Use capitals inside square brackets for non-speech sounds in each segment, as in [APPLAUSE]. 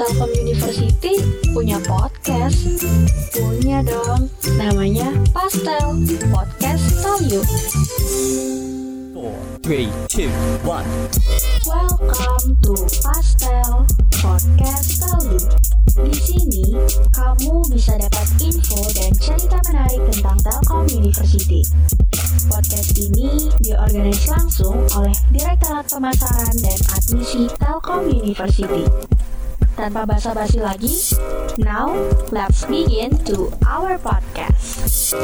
Telkom University punya podcast? Punya dong, namanya Pastel, Podcast Tell You. Four, three, two, one. Welcome to Pastel, Podcast Tell You. Di sini, kamu bisa dapat info dan cerita menarik tentang Telkom University. Podcast ini diorganisasi langsung oleh Direktorat Pemasaran dan Admisi Telkom University. Tanpa basa-basi lagi, now let's begin to our podcast.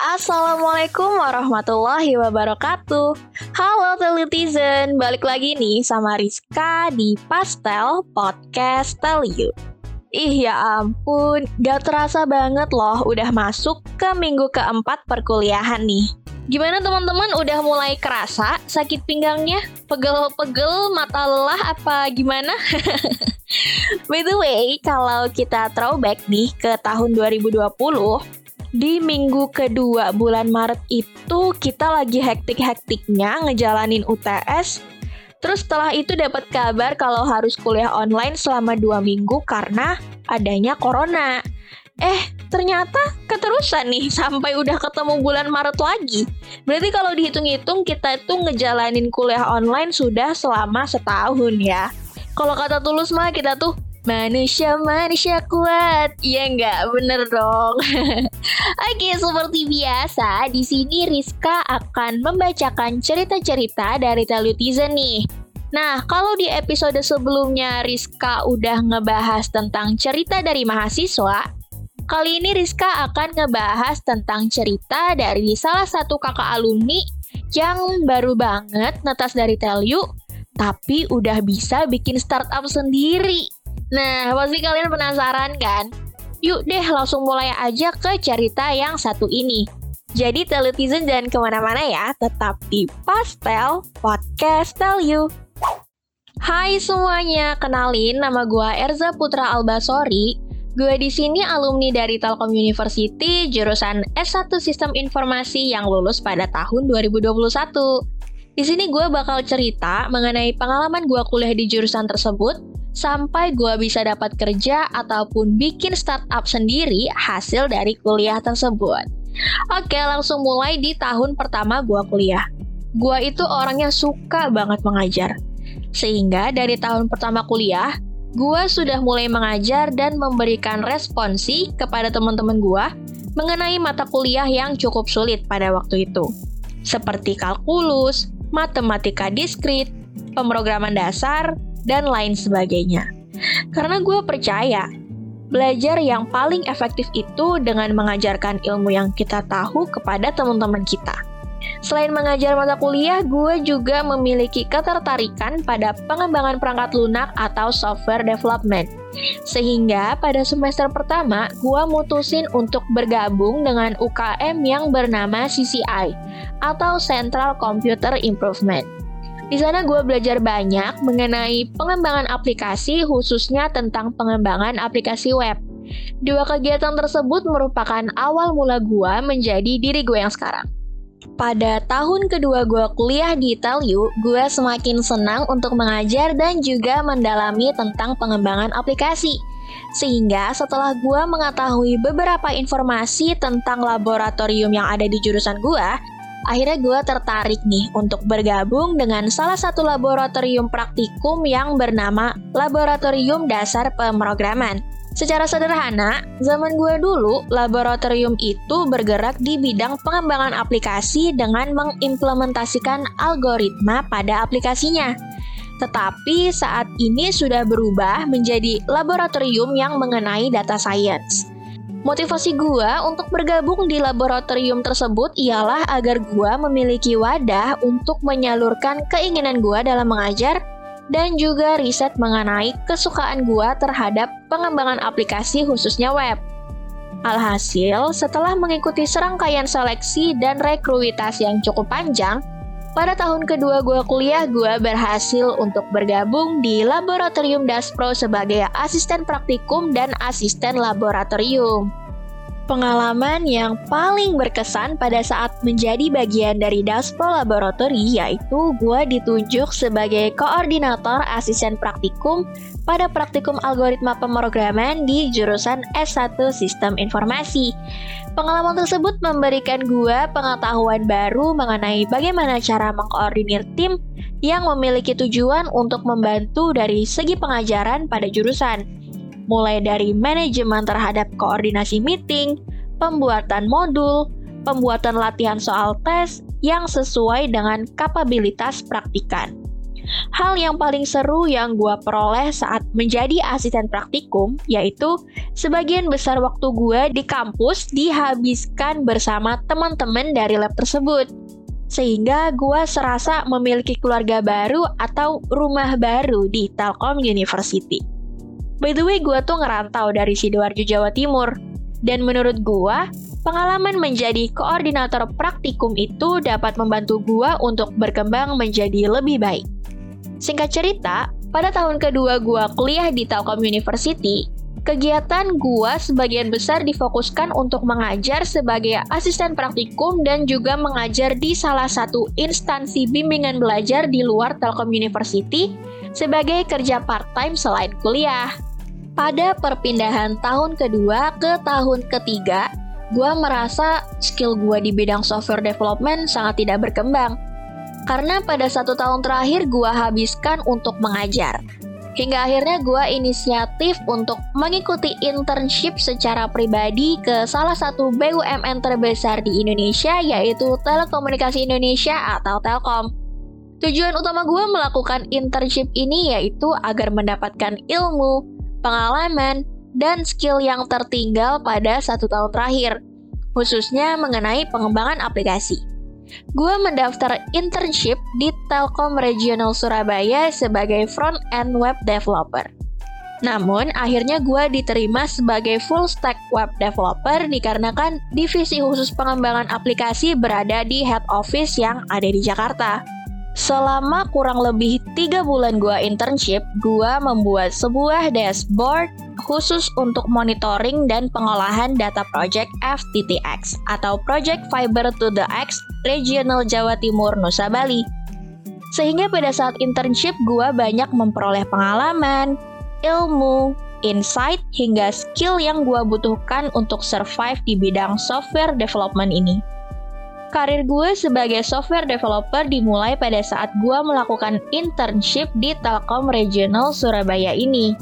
Assalamualaikum warahmatullahi wabarakatuh. Halo Telitizen, balik lagi nih sama Rizka di Pastel Podcast Tell You Ih ya ampun, gak terasa banget loh udah masuk ke minggu keempat perkuliahan nih Gimana teman-teman udah mulai kerasa sakit pinggangnya? Pegel-pegel, mata lelah apa gimana? [LAUGHS] By the way, kalau kita throwback nih ke tahun 2020 di minggu kedua bulan Maret itu kita lagi hektik-hektiknya ngejalanin UTS Terus setelah itu dapat kabar kalau harus kuliah online selama dua minggu karena adanya corona Eh, ternyata keterusan nih [LAUGHS] sampai udah ketemu bulan Maret lagi. Berarti kalau dihitung-hitung kita itu ngejalanin kuliah online sudah selama setahun ya. Kalau kata tulus mah kita tuh manusia manusia kuat. Ya nggak bener dong. [LAUGHS] Oke, seperti biasa di sini Rizka akan membacakan cerita-cerita dari Telutizen nih. Nah, kalau di episode sebelumnya Rizka udah ngebahas tentang cerita dari mahasiswa, Kali ini Rizka akan ngebahas tentang cerita dari salah satu kakak alumni yang baru banget netas dari Telu, tapi udah bisa bikin startup sendiri. Nah, pasti kalian penasaran kan? Yuk deh langsung mulai aja ke cerita yang satu ini. Jadi Teletizen jangan ke mana-mana ya, tetap di Pastel Podcast Tell You. Hai semuanya, kenalin nama gue Erza Putra Albasori, Gue di sini alumni dari Telkom University jurusan S1 Sistem Informasi yang lulus pada tahun 2021. Di sini gue bakal cerita mengenai pengalaman gue kuliah di jurusan tersebut sampai gue bisa dapat kerja ataupun bikin startup sendiri hasil dari kuliah tersebut. Oke, langsung mulai di tahun pertama gue kuliah. Gue itu orangnya suka banget mengajar. Sehingga dari tahun pertama kuliah, gua sudah mulai mengajar dan memberikan responsi kepada teman-teman gua mengenai mata kuliah yang cukup sulit pada waktu itu. Seperti kalkulus, matematika diskrit, pemrograman dasar, dan lain sebagainya. Karena gue percaya, belajar yang paling efektif itu dengan mengajarkan ilmu yang kita tahu kepada teman-teman kita. Selain mengajar mata kuliah, gue juga memiliki ketertarikan pada pengembangan perangkat lunak atau software development. Sehingga pada semester pertama, gue mutusin untuk bergabung dengan UKM yang bernama CCI atau Central Computer Improvement. Di sana gue belajar banyak mengenai pengembangan aplikasi khususnya tentang pengembangan aplikasi web. Dua kegiatan tersebut merupakan awal mula gue menjadi diri gue yang sekarang. Pada tahun kedua gue kuliah di Italiu, gue semakin senang untuk mengajar dan juga mendalami tentang pengembangan aplikasi. Sehingga setelah gue mengetahui beberapa informasi tentang laboratorium yang ada di jurusan gue, akhirnya gue tertarik nih untuk bergabung dengan salah satu laboratorium praktikum yang bernama Laboratorium Dasar Pemrograman. Secara sederhana, zaman gue dulu, laboratorium itu bergerak di bidang pengembangan aplikasi dengan mengimplementasikan algoritma pada aplikasinya. Tetapi saat ini sudah berubah menjadi laboratorium yang mengenai data science. Motivasi gue untuk bergabung di laboratorium tersebut ialah agar gue memiliki wadah untuk menyalurkan keinginan gue dalam mengajar dan juga riset mengenai kesukaan gua terhadap pengembangan aplikasi khususnya web. Alhasil, setelah mengikuti serangkaian seleksi dan rekrutasi yang cukup panjang, pada tahun kedua gua kuliah, gua berhasil untuk bergabung di Laboratorium Daspro sebagai asisten praktikum dan asisten laboratorium. Pengalaman yang paling berkesan pada saat menjadi bagian dari Daspro Laboratory yaitu gue ditunjuk sebagai koordinator asisten praktikum pada praktikum algoritma pemrograman di jurusan S1 Sistem Informasi. Pengalaman tersebut memberikan gue pengetahuan baru mengenai bagaimana cara mengkoordinir tim yang memiliki tujuan untuk membantu dari segi pengajaran pada jurusan mulai dari manajemen terhadap koordinasi meeting, pembuatan modul, pembuatan latihan soal tes yang sesuai dengan kapabilitas praktikan. Hal yang paling seru yang gue peroleh saat menjadi asisten praktikum yaitu sebagian besar waktu gue di kampus dihabiskan bersama teman-teman dari lab tersebut. Sehingga gue serasa memiliki keluarga baru atau rumah baru di Telkom University. By the way, gue tuh ngerantau dari Sidoarjo, Jawa Timur. Dan menurut gue, pengalaman menjadi koordinator praktikum itu dapat membantu gue untuk berkembang menjadi lebih baik. Singkat cerita, pada tahun kedua gue kuliah di Telkom University, kegiatan gue sebagian besar difokuskan untuk mengajar sebagai asisten praktikum dan juga mengajar di salah satu instansi bimbingan belajar di luar Telkom University sebagai kerja part-time selain kuliah. Pada perpindahan tahun kedua ke tahun ketiga, gue merasa skill gue di bidang software development sangat tidak berkembang. Karena pada satu tahun terakhir gue habiskan untuk mengajar. Hingga akhirnya gue inisiatif untuk mengikuti internship secara pribadi ke salah satu BUMN terbesar di Indonesia yaitu Telekomunikasi Indonesia atau Telkom. Tujuan utama gue melakukan internship ini yaitu agar mendapatkan ilmu, pengalaman, dan skill yang tertinggal pada satu tahun terakhir, khususnya mengenai pengembangan aplikasi. Gue mendaftar internship di Telkom Regional Surabaya sebagai front-end web developer. Namun, akhirnya gue diterima sebagai full stack web developer dikarenakan divisi khusus pengembangan aplikasi berada di head office yang ada di Jakarta. Selama kurang lebih tiga bulan gua internship, gua membuat sebuah dashboard khusus untuk monitoring dan pengolahan data project FTTX atau Project Fiber to the X Regional Jawa Timur Nusa Bali. Sehingga pada saat internship gua banyak memperoleh pengalaman, ilmu, insight, hingga skill yang gua butuhkan untuk survive di bidang software development ini. Karir gue sebagai software developer dimulai pada saat gue melakukan internship di Telkom Regional Surabaya ini.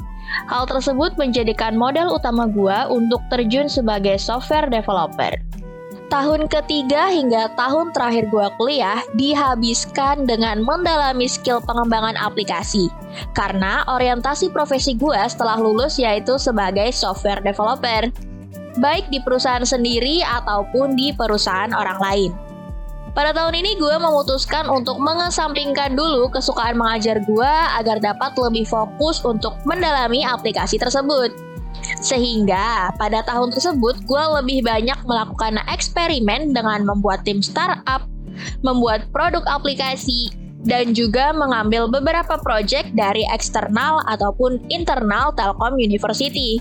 Hal tersebut menjadikan modal utama gue untuk terjun sebagai software developer. Tahun ketiga hingga tahun terakhir gue kuliah dihabiskan dengan mendalami skill pengembangan aplikasi. Karena orientasi profesi gue setelah lulus yaitu sebagai software developer baik di perusahaan sendiri ataupun di perusahaan orang lain. Pada tahun ini gue memutuskan untuk mengesampingkan dulu kesukaan mengajar gue agar dapat lebih fokus untuk mendalami aplikasi tersebut. Sehingga pada tahun tersebut gue lebih banyak melakukan eksperimen dengan membuat tim startup, membuat produk aplikasi, dan juga mengambil beberapa proyek dari eksternal ataupun internal Telkom University.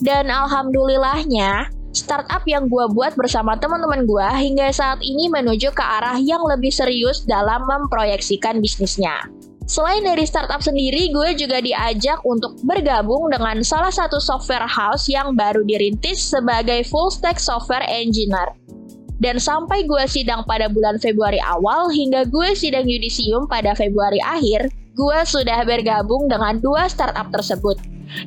Dan alhamdulillahnya, startup yang gue buat bersama teman-teman gue hingga saat ini menuju ke arah yang lebih serius dalam memproyeksikan bisnisnya. Selain dari startup sendiri, gue juga diajak untuk bergabung dengan salah satu software house yang baru dirintis sebagai full stack software engineer. Dan sampai gue sidang pada bulan Februari awal hingga gue sidang yudisium pada Februari akhir, gue sudah bergabung dengan dua startup tersebut.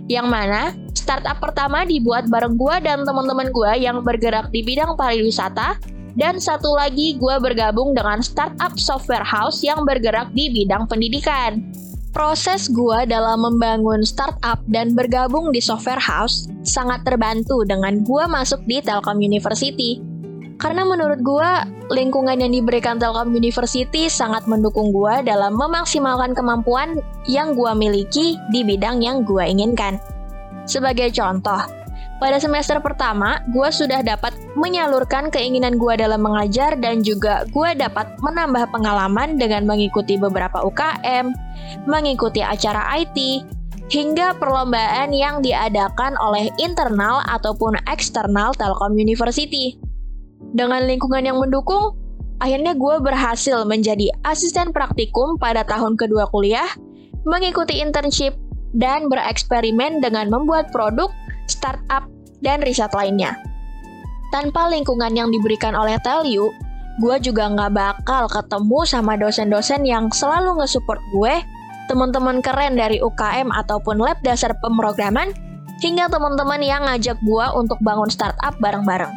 Yang mana startup pertama dibuat bareng gue dan teman-teman gue yang bergerak di bidang pariwisata, dan satu lagi gue bergabung dengan startup software house yang bergerak di bidang pendidikan. Proses gue dalam membangun startup dan bergabung di software house sangat terbantu dengan gue masuk di Telkom University. Karena menurut gue, lingkungan yang diberikan Telkom University sangat mendukung gue dalam memaksimalkan kemampuan yang gue miliki di bidang yang gue inginkan. Sebagai contoh, pada semester pertama, gue sudah dapat menyalurkan keinginan gue dalam mengajar dan juga gue dapat menambah pengalaman dengan mengikuti beberapa UKM, mengikuti acara IT, hingga perlombaan yang diadakan oleh internal ataupun eksternal Telkom University. Dengan lingkungan yang mendukung, akhirnya gue berhasil menjadi asisten praktikum pada tahun kedua kuliah, mengikuti internship, dan bereksperimen dengan membuat produk, startup, dan riset lainnya. Tanpa lingkungan yang diberikan oleh Telu, gue juga nggak bakal ketemu sama dosen-dosen yang selalu nge-support gue, teman-teman keren dari UKM ataupun lab dasar pemrograman, hingga teman-teman yang ngajak gue untuk bangun startup bareng-bareng.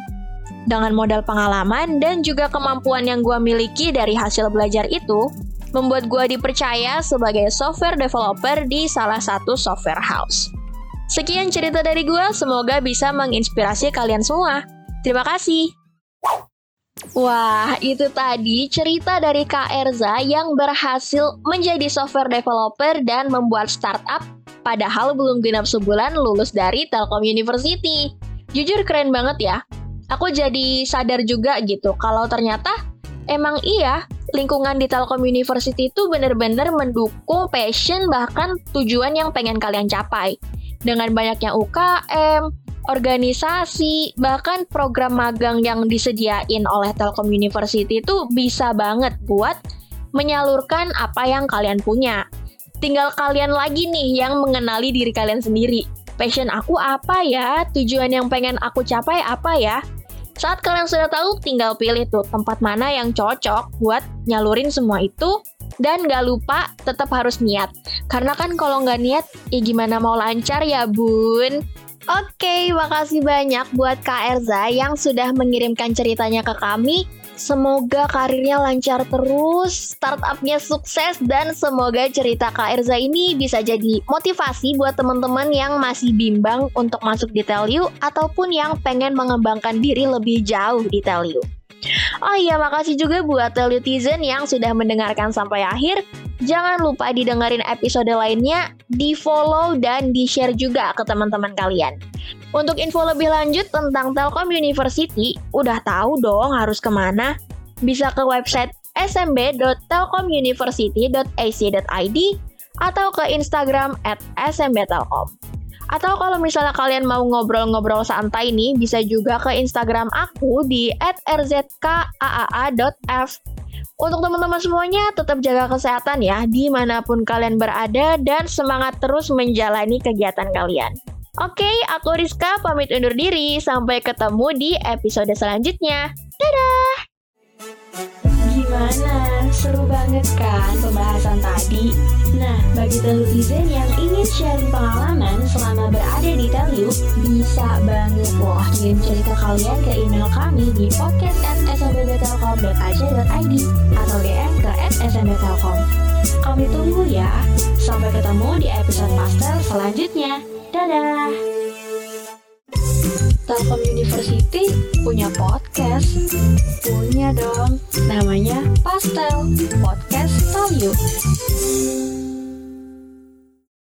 Dengan modal pengalaman dan juga kemampuan yang gue miliki dari hasil belajar itu, membuat gue dipercaya sebagai software developer di salah satu software house. Sekian cerita dari gue, semoga bisa menginspirasi kalian semua. Terima kasih. Wah, itu tadi cerita dari Kak Erza yang berhasil menjadi software developer dan membuat startup padahal belum genap sebulan lulus dari Telkom University. Jujur keren banget ya. Aku jadi sadar juga gitu kalau ternyata emang iya lingkungan di Telkom University itu benar-benar mendukung passion bahkan tujuan yang pengen kalian capai. Dengan banyaknya UKM, organisasi, bahkan program magang yang disediain oleh Telkom University itu bisa banget buat menyalurkan apa yang kalian punya. Tinggal kalian lagi nih yang mengenali diri kalian sendiri. Passion aku apa ya? Tujuan yang pengen aku capai apa ya? Saat kalian sudah tahu, tinggal pilih tuh tempat mana yang cocok buat nyalurin semua itu. Dan gak lupa tetap harus niat. Karena kan kalau nggak niat, ya gimana mau lancar ya bun? Oke, makasih banyak buat Kak Erza yang sudah mengirimkan ceritanya ke kami. Semoga karirnya lancar terus, startupnya sukses, dan semoga cerita Kak Erza ini bisa jadi motivasi buat teman-teman yang masih bimbang untuk masuk di Teliu ataupun yang pengen mengembangkan diri lebih jauh di Teliu. Oh iya, makasih juga buat Telutizen yang sudah mendengarkan sampai akhir. Jangan lupa didengarin episode lainnya, di-follow dan di-share juga ke teman-teman kalian. Untuk info lebih lanjut tentang Telkom University, udah tahu dong harus ke mana? Bisa ke website smb.telkomuniversity.ac.id atau ke Instagram at smbtelkom. Atau kalau misalnya kalian mau ngobrol-ngobrol santai nih, bisa juga ke Instagram aku di @rzkaaa.f untuk teman-teman semuanya, tetap jaga kesehatan ya di mana pun kalian berada dan semangat terus menjalani kegiatan kalian. Oke, aku Rizka pamit undur diri. Sampai ketemu di episode selanjutnya. Dadah! Gimana? Seru banget kan pembahasan tadi? Nah, bagi telutizen yang ingin share pengalaman selama berada di Telu, bisa banget loh kirim cerita kalian ke email kami di podcast@smbtelkom.ac.id atau DM ke @smbtelkom. Kami tunggu ya. Sampai ketemu di episode pastel selanjutnya. Dadah! Telkom University punya podcast? Punya dong, namanya Pastel Podcast You.